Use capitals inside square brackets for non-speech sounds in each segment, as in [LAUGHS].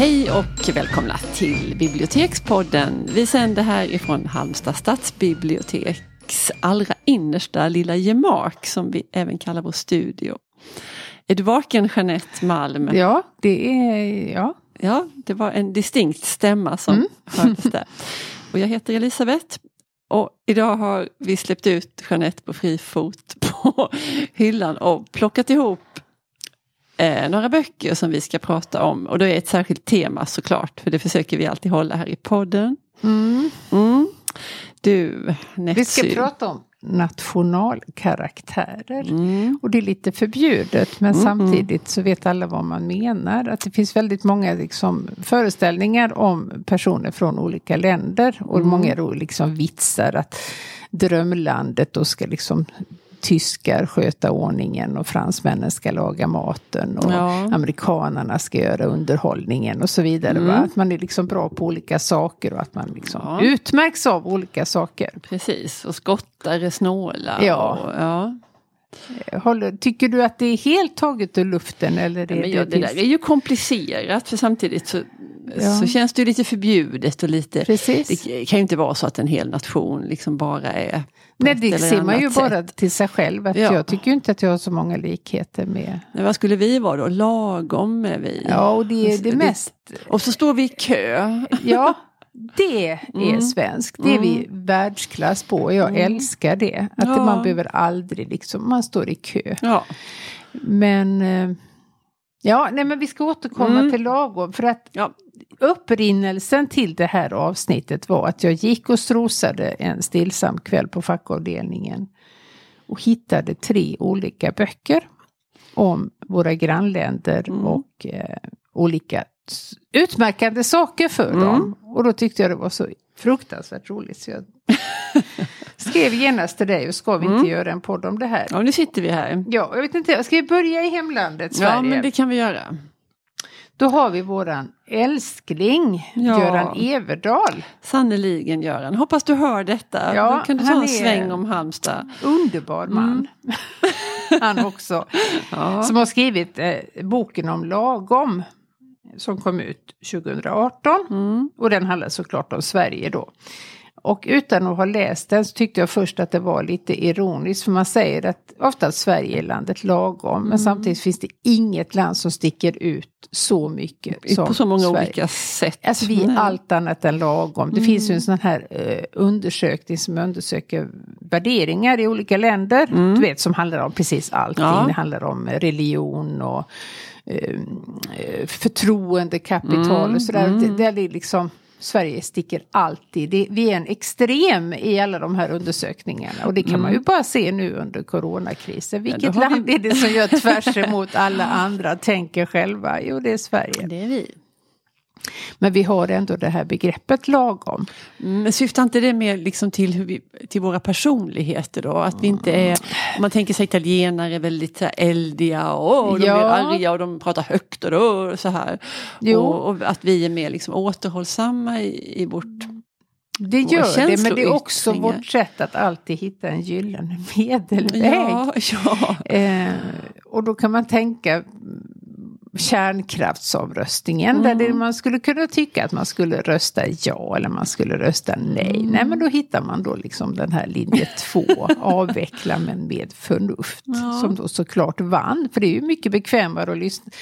Hej och välkomna till Bibliotekspodden. Vi sänder här ifrån Halmstad stadsbiblioteks allra innersta lilla gemak som vi även kallar vår studio. Är du vaken Jeanette Malm? Ja, det är ja. Ja, det var en distinkt stämma som mm. hördes där. [LAUGHS] Och jag heter Elisabeth. Och idag har vi släppt ut Jeanette på fri fot på hyllan och plockat ihop eh, några böcker som vi ska prata om. Och då är ett särskilt tema såklart, för det försöker vi alltid hålla här i podden. Mm. Mm. Du, Netsy. Vi ska prata om nationalkaraktärer. Mm. Och det är lite förbjudet men mm. samtidigt så vet alla vad man menar. Att det finns väldigt många liksom, föreställningar om personer från olika länder. Och mm. många liksom vitsar att drömlandet då ska liksom tyskar sköta ordningen och fransmännen ska laga maten och ja. amerikanerna ska göra underhållningen och så vidare. Mm. Att man är liksom bra på olika saker och att man liksom ja. utmärks av olika saker. Precis, och skottar är snåla. Ja. Och, ja. Håller, tycker du att det är helt taget ur luften? Eller är ja, det, det där är ju komplicerat för samtidigt så, ja. så känns det lite förbjudet och lite... Precis. Det kan ju inte vara så att en hel nation liksom bara är Nej, det ser man ju sätt. bara till sig själv. Att ja. Jag tycker inte att jag har så många likheter med... Men vad skulle vi vara då? Lagom är vi. Ja, och det är det mest... Och så står vi i kö. Ja, det är mm. svenskt. Det är vi mm. världsklass på. Jag mm. älskar det. Att ja. man behöver aldrig liksom, man står i kö. Ja. Men... Eh, ja, nej men vi ska återkomma mm. till lagom. För att ja upprinnelsen till det här avsnittet var att jag gick och strosade en stillsam kväll på fackavdelningen. Och hittade tre olika böcker om våra grannländer mm. och eh, olika utmärkande saker för mm. dem. Och då tyckte jag det var så fruktansvärt roligt så jag [LAUGHS] skrev genast till dig och ska vi inte mm. göra en podd om det här? Ja, nu sitter vi här. Ja, jag vet inte, ska vi börja i hemlandet Sverige? Ja, men det kan vi göra. Då har vi våran älskling ja. Göran Everdal. Sannerligen Göran. Hoppas du hör detta. Ja, Då kan du ta en sväng om Halmstad. Underbar man. Mm. [LAUGHS] han också. [LAUGHS] Ja. Som har skrivit eh, boken om lagom. Som kom ut 2018. Mm. Och den handlar såklart om Sverige då. Och utan att ha läst den så tyckte jag först att det var lite ironiskt. För man säger att ofta Sverige är landet lagom. Mm. Men samtidigt finns det inget land som sticker ut så mycket som På så många Sverige. olika sätt. Alltså vi är allt annat än lagom. Det mm. finns ju en sån här uh, undersökning som undersöker värderingar i olika länder. Mm. Du vet som handlar om precis allting. Ja. Det handlar om religion och uh, förtroende, kapital mm. och sådär. Mm. Det, det är liksom Sverige sticker alltid. Det, vi är en extrem i alla de här undersökningarna. Och det kan mm. man ju bara se nu under coronakrisen. Vilket land vi... är det som gör tvärs emot alla andra tänker själva? Jo, det är Sverige. Det är vi. Men vi har ändå det här begreppet lagom. Mm, men syftar inte det mer liksom till, vi, till våra personligheter då? Att vi inte är, om man tänker sig italienare väldigt eldiga och de ja. blir arga och de pratar högt och, då, så här. Och, och, att vi är mer liksom återhållsamma i, i vårt det gör det, men det är också vårt sätt att alltid hitta en gyllene [LAUGHS] medelväg. Ja, ja. Eh, och då kan man tänka kärnkraftsomröstningen mm. där man skulle kunna tycka att man skulle rösta ja eller man skulle rösta nej. Mm. Nej men då hittar man då liksom den här linje två, [LAUGHS] avveckla men med förnuft. Ja. Som då såklart vann, för det är ju mycket bekvämare att lyssna,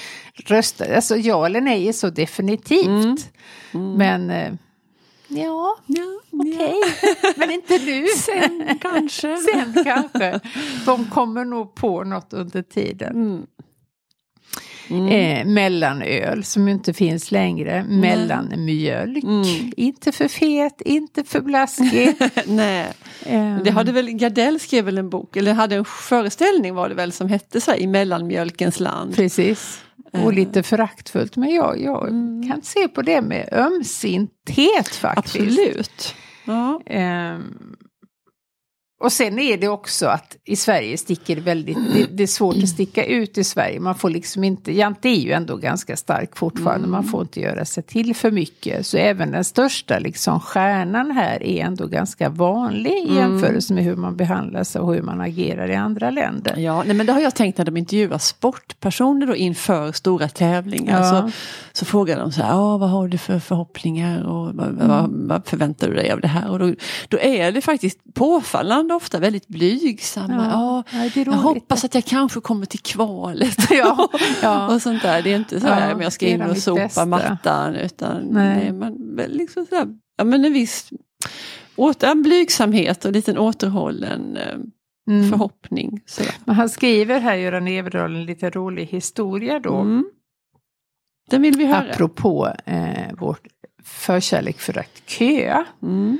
rösta. Alltså ja eller nej är så definitivt. Mm. mm. Men eh, Ja, ja okej. Okay. Ja. Men inte nu. [LAUGHS] Sen kanske. [LAUGHS] Sen kanske. De kommer nog på något under tiden. Mm. Eh, mellanöl som inte finns längre. Mellanmjölk. Mm. Inte för fet, inte för blaskig. [LAUGHS] Nej. Um. Det hade väl, Gardell skrev väl en bok, eller hade en föreställning var det väl som hette så här, i mellanmjölkens land. Precis. Och eh. lite föraktfullt. Men jag, jag mm. kan se på det med ömsinthet faktiskt. Absolut. Ja. Um, Och sen är det också att i Sverige sticker väldigt, det, det, är svårt att sticka ut i Sverige. Man får liksom inte, Jante är ju ändå ganska stark fortfarande, mm. man får inte göra sig till för mycket. Så även den största liksom stjärnan här är ändå ganska vanlig i mm. jämförelse med hur man behandlar sig och hur man agerar i andra länder. Ja, nej, men det har jag tänkt när de intervjuar sportpersoner då inför stora tävlingar. Ja. Så, så frågar de så här, ah, vad har du för förhoppningar och vad, mm. vad, vad förväntar du dig av det här? Och då, då är det faktiskt påfallande ofta väldigt blygsamma. Ja, ja jag hoppas att jag kanske kommer till kvalet. [LAUGHS] Ja, ja. och sånt där. Det är inte så här ja, jag ska in och sopa bästa. mattan. Utan Nej. man liksom så här, ja, men en viss åter, blygsamhet och en liten återhållen eh, mm. förhoppning. Men han skriver här, Göran Everdahl, en lite rolig historia då. Mm. Den vill vi höra. Apropå eh, vårt förkärlek för att köa. Mm.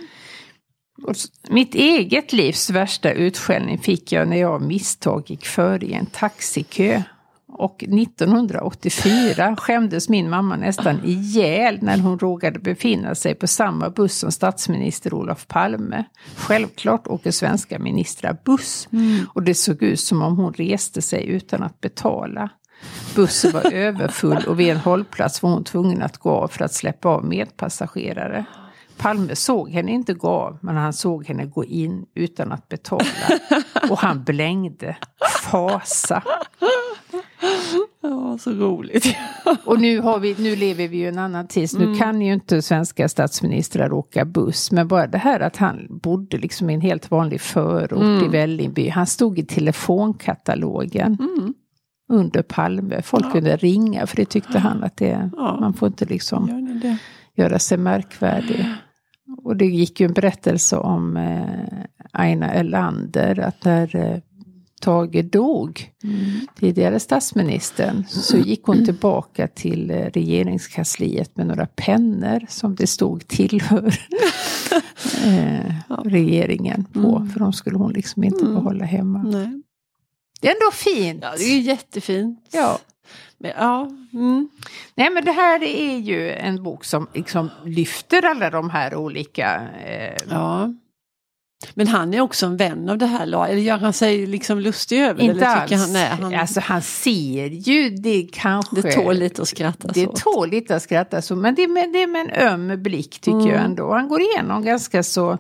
Mitt eget livs värsta utskällning fick jag när jag av misstag gick före i en taxikö. Och 1984 skämdes min mamma nästan ihjäl när hon råkade befinna sig på samma buss som statsminister Olof Palme. Självklart åker svenska ministrar buss. Mm. Och det såg ut som om hon reste sig utan att betala. Bussen var överfull och vid en hållplats var hon tvungen att gå av för att släppa av medpassagerare. Palme såg henne inte gå av, men han såg henne gå in utan att betala. Och han blängde. Fasa. Ja, så roligt. och nu, har vi, nu lever vi ju en annan tid, nu mm. kan ju inte svenska statsministrar åka buss. Men bara det här att han bodde liksom i en helt vanlig förort mm. i Vällingby. Han stod i telefonkatalogen. Mm. Under Palme. Folk ja. kunde ringa för det tyckte han att det, ja. man får inte liksom göra sig märkvärdig. Och det gick ju en berättelse om eh, Aina Erlander, att när eh, Tage dog, mm. tidigare statsministern, så gick hon tillbaka till eh, regeringskansliet med några pennor som det stod tillhör [LAUGHS] eh, regeringen på. Mm. För de skulle hon liksom inte mm. behålla hemma. Nej. Det är ändå fint. Ja, det är jättefint. Ja. Men, ja. Mm. Nej men det här är ju en bok som liksom lyfter alla de här olika... Eh... Ja. Men han är också en vän av det här, eller gör han sig liksom lustig över det? Inte alls. Han, nej, han... Alltså han ser ju det kanske... Det tål lite att skratta Det åt. tål lite att skratta så, men det är med, det är med en öm blick tycker mm. jag ändå. Han går igenom ganska så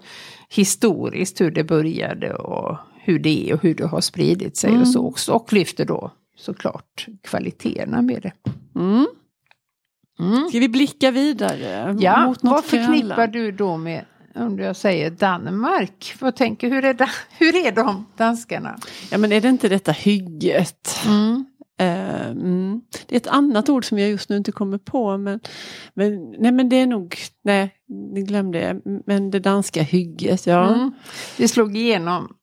historiskt hur det började och hur det är och hur det har spridit sig mm. och så också. Och lyfter då såklart kvaliteterna med det. Mm. Mm. Ska vi blicka vidare? Ja, mot något vad förknippar du då med om jag säger Danmark? Vad tänker, hur, är da, [LAUGHS] hur är de danskarna? Ja men är det inte detta hygget? Mm. Uh, mm. Det är ett annat ord som jag just nu inte kommer på men, men, nej, men det är nog, nej, ni glömde det, men det danska hygget, ja. Mm. Det slog igenom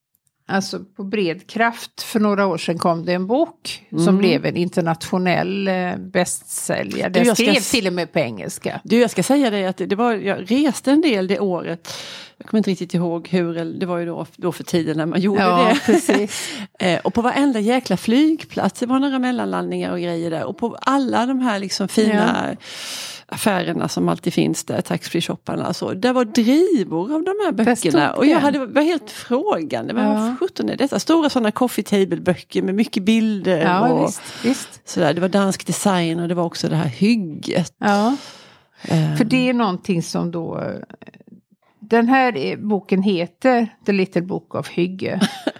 Alltså på bred kraft. För några år sedan kom det en bok mm. som blev en internationell eh, bästsäljare. Den skrev till och med på engelska. Du, jag ska säga dig att det var, jag reste en del det året. Jag kommer inte riktigt ihåg hur, det var ju då, då för tiden när man gjorde ja, det. Precis. [LAUGHS] Eh, och på varenda jäkla flygplats, det var några mellanlandningar och grejer där. Och på alla de här liksom fina ja affärerna som alltid finns där, taxfree-shopparna. Så, där var drivor av de här böckerna. Och jag hade, var helt frågande. Vad ja. sjutton är detta? Stora sådana coffee table-böcker med mycket bilder. Ja, och visst, visst. Sådär. Det var dansk design och det var också det här hygget. Ja. Um. För det är någonting som då den här boken heter The Little Book of Hygge. [LAUGHS]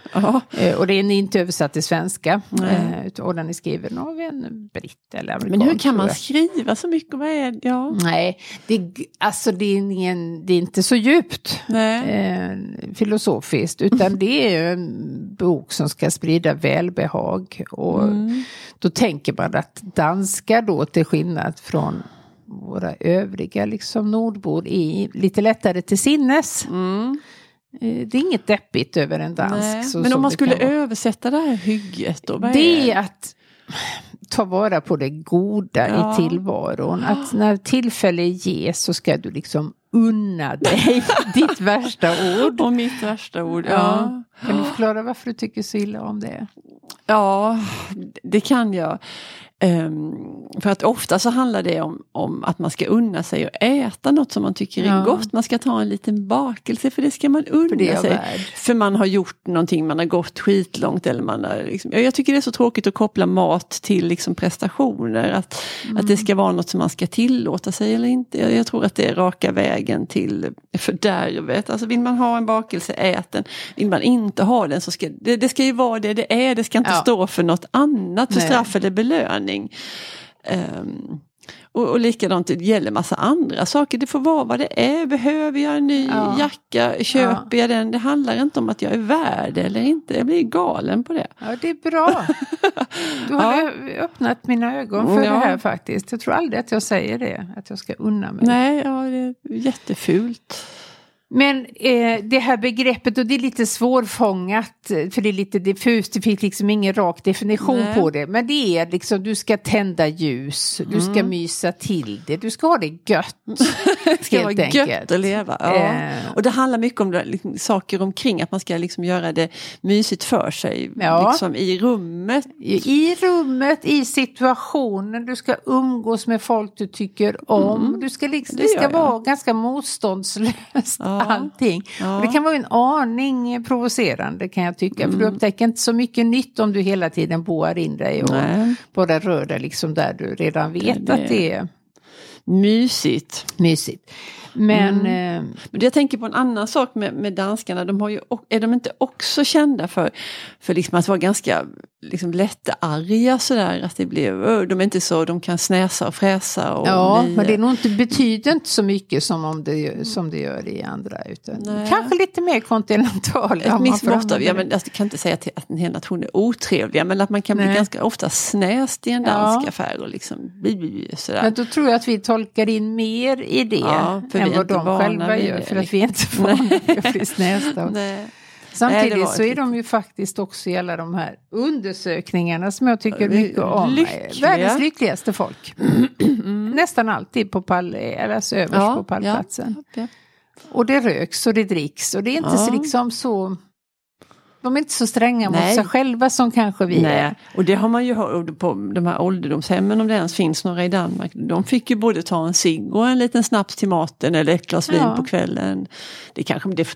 eh, och den är inte översatt till svenska. Eh, och den är skriven av en britt eller amerikan. Men hur kan man skriva så mycket? Vad är det? Ja. Nej, det, alltså det är, ingen, det är inte så djupt eh, filosofiskt. Utan det är en bok som ska sprida välbehag. Och mm. då tänker man att danskar då till skillnad från våra övriga liksom nordbor är lite lättare till sinnes. Mm. Eh, det är inget deppigt över en dansk. Så, Men om man skulle översätta det här hygget då? det är, är att ta vara på det goda ja. i tillvaron. Att när tillfälle ges så ska du liksom unna dig [LAUGHS] ditt värsta ord. Och mitt värsta ord, ja. ja. Kan du förklara varför du tycker så illa om det? Ja, det kan jag. Um, för att ofta så handlar det om, om att man ska unna sig och äta något som man tycker är Ja. gott. Man ska ta en liten bakelse för det ska man unna För är sig. värd. För man har gjort någonting, man har gått skitlångt eller man har liksom, jag tycker det är så tråkigt att koppla mat till liksom prestationer. Att, att det ska vara något som man ska tillåta sig eller inte. Jag, jag tror att det är raka vägen till fördärvet. Alltså vill man ha en bakelse, ät den. Vill man inte ha den så ska det, det ska ju vara det det är. Det ska inte Ja. stå för något annat, för Nej. straff eller belöning. Ehm, och, och likadant, det gäller massa andra saker. Det får vara vad det är. Behöver jag en ny Ja. jacka? Köper jag den? Det handlar inte om att jag är värd eller inte. Jag blir galen på det. Ja, det är bra. [LAUGHS] Du har ö- öppnat mina ögon för Ja. det här faktiskt. Jag tror aldrig att jag säger det, att jag ska unna mig. Nej, ja, det är jättefult. Men eh, det här begreppet, och det är lite svårfångat, eh, för det är lite diffust, det finns liksom ingen rak definition Nej. på det. Men det är liksom, du ska tända ljus, du ska Mm. mysa till det, du ska ha det gött. [LAUGHS] Det ska vara enkelt. gött att leva. Ja. Eh. Och det handlar mycket om liksom, saker omkring, att man ska liksom göra det mysigt för sig. Ja. Liksom i rummet. I i rummet, i situationen, du ska umgås med folk du tycker om. Du ska liksom, Det det, ska jag. vara ganska motståndslöst Ja. Allting. Ja. Det kan vara en aning provocerande kan jag tycka. För du upptäcker inte så mycket nytt om du hela tiden boar in dig och Nej. bara rör dig liksom där du redan vet det- att det är Mysigt. mysigt. Men Mm. eh, Men jag tänker på en annan sak med, med danskarna. De har ju, är de inte också kända för, för liksom att vara ganska liksom lättarga sådär? Att det blir, de är inte så, de kan snäsa och fräsa. Och ja, bli- men det är nog inte, betyder inte så mycket som, om det, som det gör i andra. Utan Nej. kanske lite mer kontinentala. ett man visst får mått av, ja, men alltså, jag kan inte säga att, att en hel nation är otrevliga men att man kan bli Nej. ganska ofta snäst i en Ja. dansk affär och liksom bli, bli, bli, sådär. Men då tror jag att vi tolkar in mer i det Ja, än vad de själva gör. det, För att vi är inte [LAUGHS] vana vid att bli snästa. [LAUGHS] Nej. Nej, det Samtidigt var så är de ju faktiskt också i alla de här undersökningarna som jag tycker mycket om. lyckliga. Världens lyckligaste folk. [CLEARS THROAT] Nästan alltid på pall, eller alltså överst på pallplatsen. Ja, ja. Och det röks och det dricks och det är inte Ja. så liksom så... De är inte så stränga mot Nej. sig själva som kanske vi är. Nej, och det har man ju hört på de här ålderdomshemmen om det ens finns några i Danmark. De fick ju både ta en cigg och en liten snaps till maten eller ett glas vin Ja. på kvällen. Det kanske det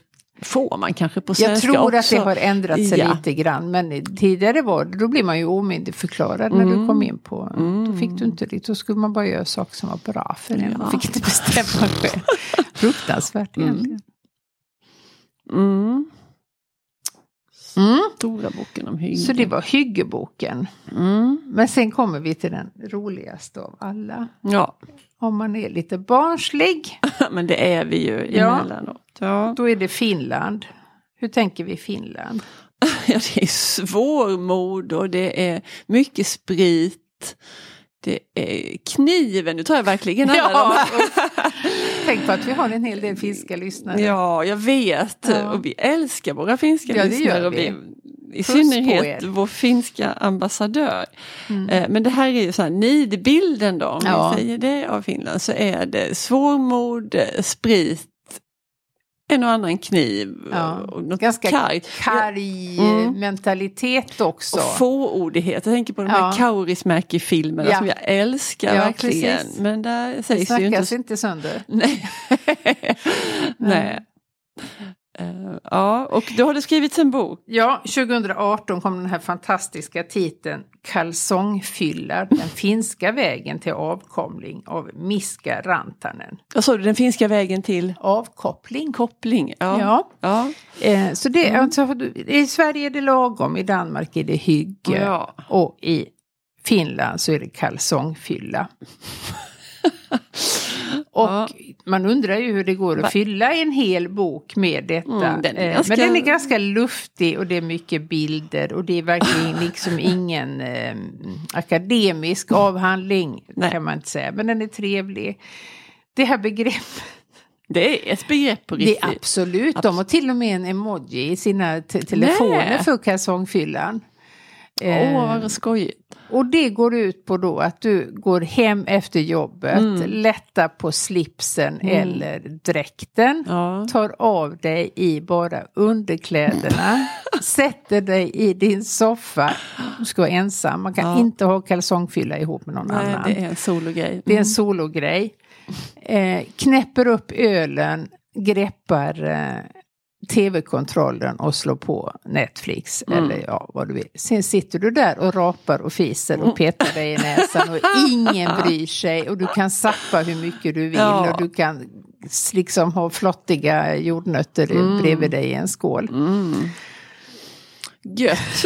får man kanske på Jag svenska tror också. att det har ändrat sig Ja. lite grann. Men tidigare var det, då blev man ju omyndigförklarad när du kom in på. Då fick du inte det. Då skulle man bara göra saker som var bra för en. Man Ja. fick inte bestämma själv. [LAUGHS] Fruktansvärt egentligen. Mm. Mm. Stora boken om hygge. Så det var hyggeboken. mm. Men sen kommer vi till den roligaste av alla. Ja, Om man är lite barnslig. [LAUGHS] men det är vi ju Ja. emellanåt. Ja. Då är det Finland. Hur tänker vi Finland? [LAUGHS] ja, det är svårmod och det är mycket sprit. Det är kniven, nu tar jag verkligen alla [LAUGHS] Ja, de här. Tänk på att vi har en hel del finska lyssnare. Ja, jag vet. Ja. Och vi älskar våra finska Ja, lyssnare. gör och vi. I Puss synnerhet er. vår finska ambassadör. Mm. Eh, Men det här är ju så här nidbilden då, om Ja. vi säger det av Finland, så är det svårmod, eh, sprit, en och annan kniv Ja. och något Ganska kargt. Karg Mm. mentalitet också. Och fåordighet. Jag tänker på de Ja. här Kaurismäki-filmerna Ja. som jag älskar Ja, verkligen. precis. Men där det sägs ju snackas inte... inte sönder. Nej. [LAUGHS] Nej. Eh, ja, och då har det skrivits en bok. Ja, 2018 kom den här fantastiska titeln Kalsongfyllar, den finska vägen till avkomling av Miska Rantanen. Vad sa du, den finska vägen till Avkoppling. koppling? Ja. Ja. ja. Eh, så det, alltså, I Sverige är det lagom, i Danmark är det hygge Ja. och i Finland så är det kalsongfylla. [LAUGHS] Och Ja. man undrar ju hur det går att Va? fylla en hel bok med detta. Mm, den Eh, ganska- Men den är ganska luftig och det är mycket bilder och det är verkligen liksom [LAUGHS] ingen eh, akademisk avhandling Nej. kan man inte säga. Men den är trevlig. Det här begreppet [LAUGHS] Det är ett begrepp på det riktigt. är absolut. De har till och med en emoji i sina te telefoner Nej. för kalsongfyllan. Åh, Eh, vad skojigt. Och det går ut på då att du går hem efter jobbet, mm. lättar på slipsen mm. eller dräkten, ja. tar av dig i bara underkläderna, [LAUGHS] sätter dig i din soffa, du ska vara ensam, man kan ja. inte ha kalsongfylla ihop med någon Nej, annan. Det är en sologrej. Mm. Det är en mm. sologrej. Eh, knäpper upp ölen, greppar eh, tv-kontrollen och slår på Netflix mm. eller ja, vad du vill. Sen sitter du där och rapar och fiser och mm. petar dig i näsan och [LAUGHS] ingen bryr sig och du kan sappa hur mycket du vill ja. och du kan liksom ha flottiga jordnötter mm. bredvid dig i en skål. Mm. Gött! [LAUGHS]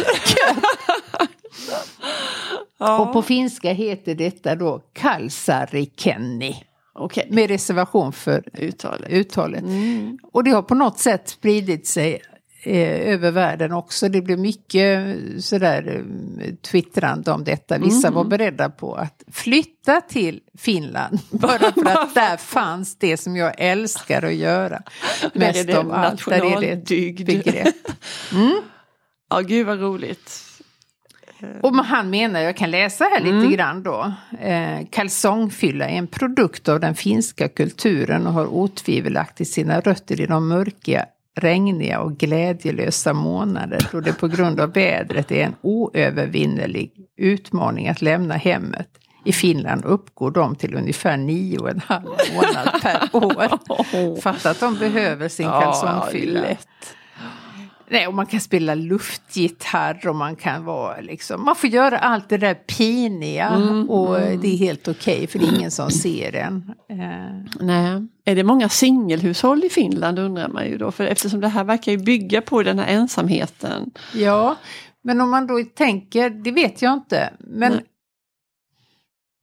ja. Och på finska heter detta då kalsarikenni. Okay. Med reservation för uttalet. uttalet. Mm. Och det har på något sätt spridit sig eh, över världen också. Det blev mycket sådär eh, twittrande om detta. Vissa mm. var beredda på att flytta till Finland. [LAUGHS] Bara för att [LAUGHS] där fanns det som jag älskar att göra. Mest av allt. Där är det ett begrepp. [LAUGHS] Mm. Ja, gud vad roligt. Och han menar, jag kan läsa här lite mm. grann då. Eh, kalsongfylla är en produkt av den finska kulturen och har otvivelaktigt sina rötter i de mörka, regniga och glädjelösa månader då det på grund av vädret är en oövervinnerlig utmaning att lämna hemmet. I Finland uppgår de till ungefär nio och en halv månad per [LAUGHS] år. Fatta att de behöver sin kalsongfylla. Ja, Nej, och man kan spela luftgitarr och man kan vara liksom, man får göra allt det där piniga mm, och mm. det är helt okej okay, för det är ingen som ser en. Eh. Nej. Är det många singelhushåll i Finland undrar man ju då, för eftersom det här verkar ju bygga på den här ensamheten. Ja, men om man då tänker, det vet jag inte, men Nej.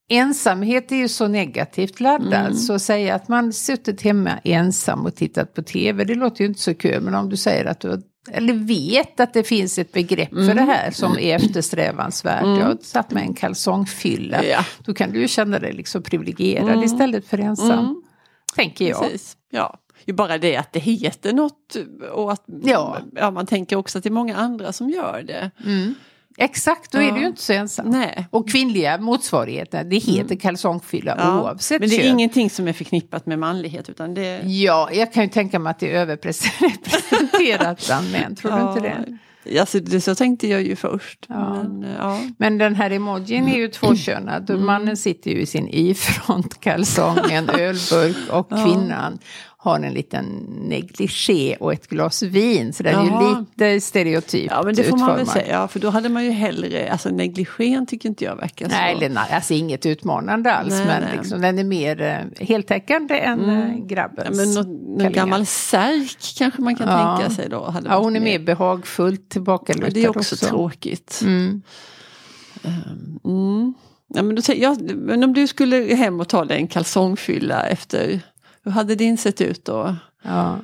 Ensamhet är ju så negativt laddad mm. så att säga att man suttit hemma ensam och tittat på tv det låter ju inte så kul men om du säger att du har eller vet att det finns ett begrepp mm. för det här som är eftersträvansvärt. Mm. Jag har satt med en kalsongfylla. Ja. Då kan du ju känna dig liksom privilegierad mm. istället för ensam. Mm. Tänker jag. Precis. Ja. Ju bara det att det heter något och att ja. ja. man tänker också att det är många andra som gör det. Exakt, då ja. är du ju inte så ensam. Nej. Och kvinnliga motsvarigheter, det heter mm. kalsongfylla ja. oavsett Men det är kön. ingenting som är förknippat med manlighet utan det... Ja, jag kan ju tänka mig att det är överrepresenterat [LAUGHS] bland män, tror ja. du inte det? Alltså, det så tänkte jag ju först. Ja. Men, ja. men den här emojin är ju tvåkönad. Mm. Mannen sitter ju i sin y-front kalsong, en [LAUGHS] ölburk och kvinnan har en liten negligé och ett glas vin. Så den är ju lite stereotypt Ja men det får utformad. man väl säga, ja, för då hade man ju hellre, alltså negligén tycker inte jag verkar så. Nej, Lena, alltså inget utmanande alls nej, men nej. Liksom, den är mer uh, heltäckande än mm. Uh, grabbens. Ja, men någon, någon gammal särk kanske man kan ja. tänka sig då. Ja hon är mer behagfullt tillbakalutad ja, Det är också, också. tråkigt. Mm. Um, mm. Ja, men, då, ja, men om du skulle hem och ta dig en kalsongfylla efter hur hade din sett ut då? Ja.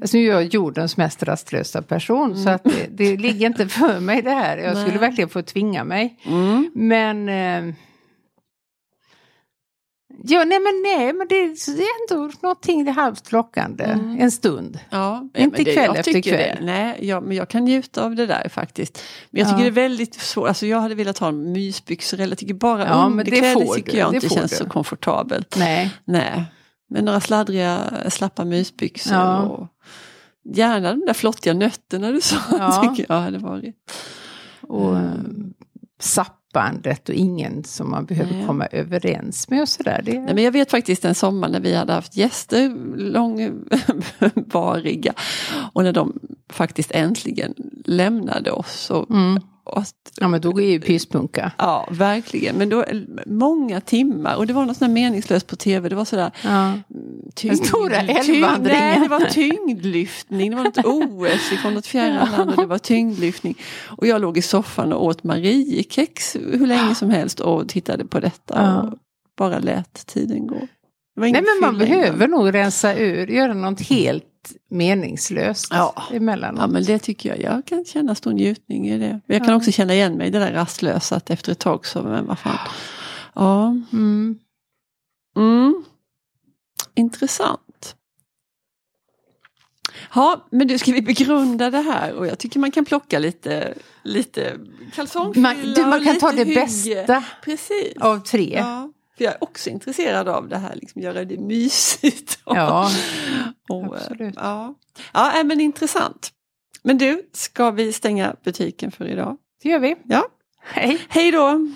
Alltså nu är jag jordens mest rastlösa person mm. så att det, det, ligger inte för mig det här. Jag Nej. skulle verkligen få tvinga mig. Mm. Men eh, Ja, nej men nej, men det är ändå någonting halvt lockande mm. en stund. Ja, Inte det, kväll efter kväll. Det. Nej, ja, men jag kan njuta av det där faktiskt. Men jag tycker ja. det är väldigt svårt, alltså jag hade velat ha mysbyxor eller jag tycker bara ja, underkläder tycker jag inte känns du. så komfortabelt. Nej. nej. Med några sladdriga, slappa mysbyxor. Ja. Och gärna de där flottiga nötterna du sa, ja. [LAUGHS] tycker jag hade varit. Och um, sappandet och ingen som man behöver Nej. komma överens med och sådär. Det... Nej, men jag vet faktiskt en sommar när vi hade haft gäster långvariga och när de faktiskt äntligen lämnade oss. Och, mm Ja men då är ju pyspunka. Ja verkligen. Men då många timmar och det var något sånt meningslöst på tv. Det var sådär. Ja. Tyngd, Den stora älvvandringen. Nej det var tyngdlyftning. Det var något OS från något fjärran land och det var tyngdlyftning. Och jag låg i soffan och åt Mariekex hur länge som helst och tittade på detta. Och bara lät tiden gå. Nej men man behöver nog rensa ur, göra något helt meningslöst ja. emellanåt. Ja men det tycker jag. Jag kan känna stor njutning i det. Jag kan ja. också känna igen mig i det där rastlösa att efter ett tag så, men vad fan. Ja. Mm. Mm. Intressant. Ja, men du ska vi begrunda det här och jag tycker man kan plocka lite, lite kalsongfylla man, du, man kan ta det hygge. bästa Precis. av tre. Ja, för jag är också intresserad av det här, liksom, göra det mysigt. [LAUGHS] Och, Ja, och, eh, absolut. Ja, ja äh, men intressant. Men du, ska vi stänga butiken för idag? det gör vi. Ja, Hej! hej då!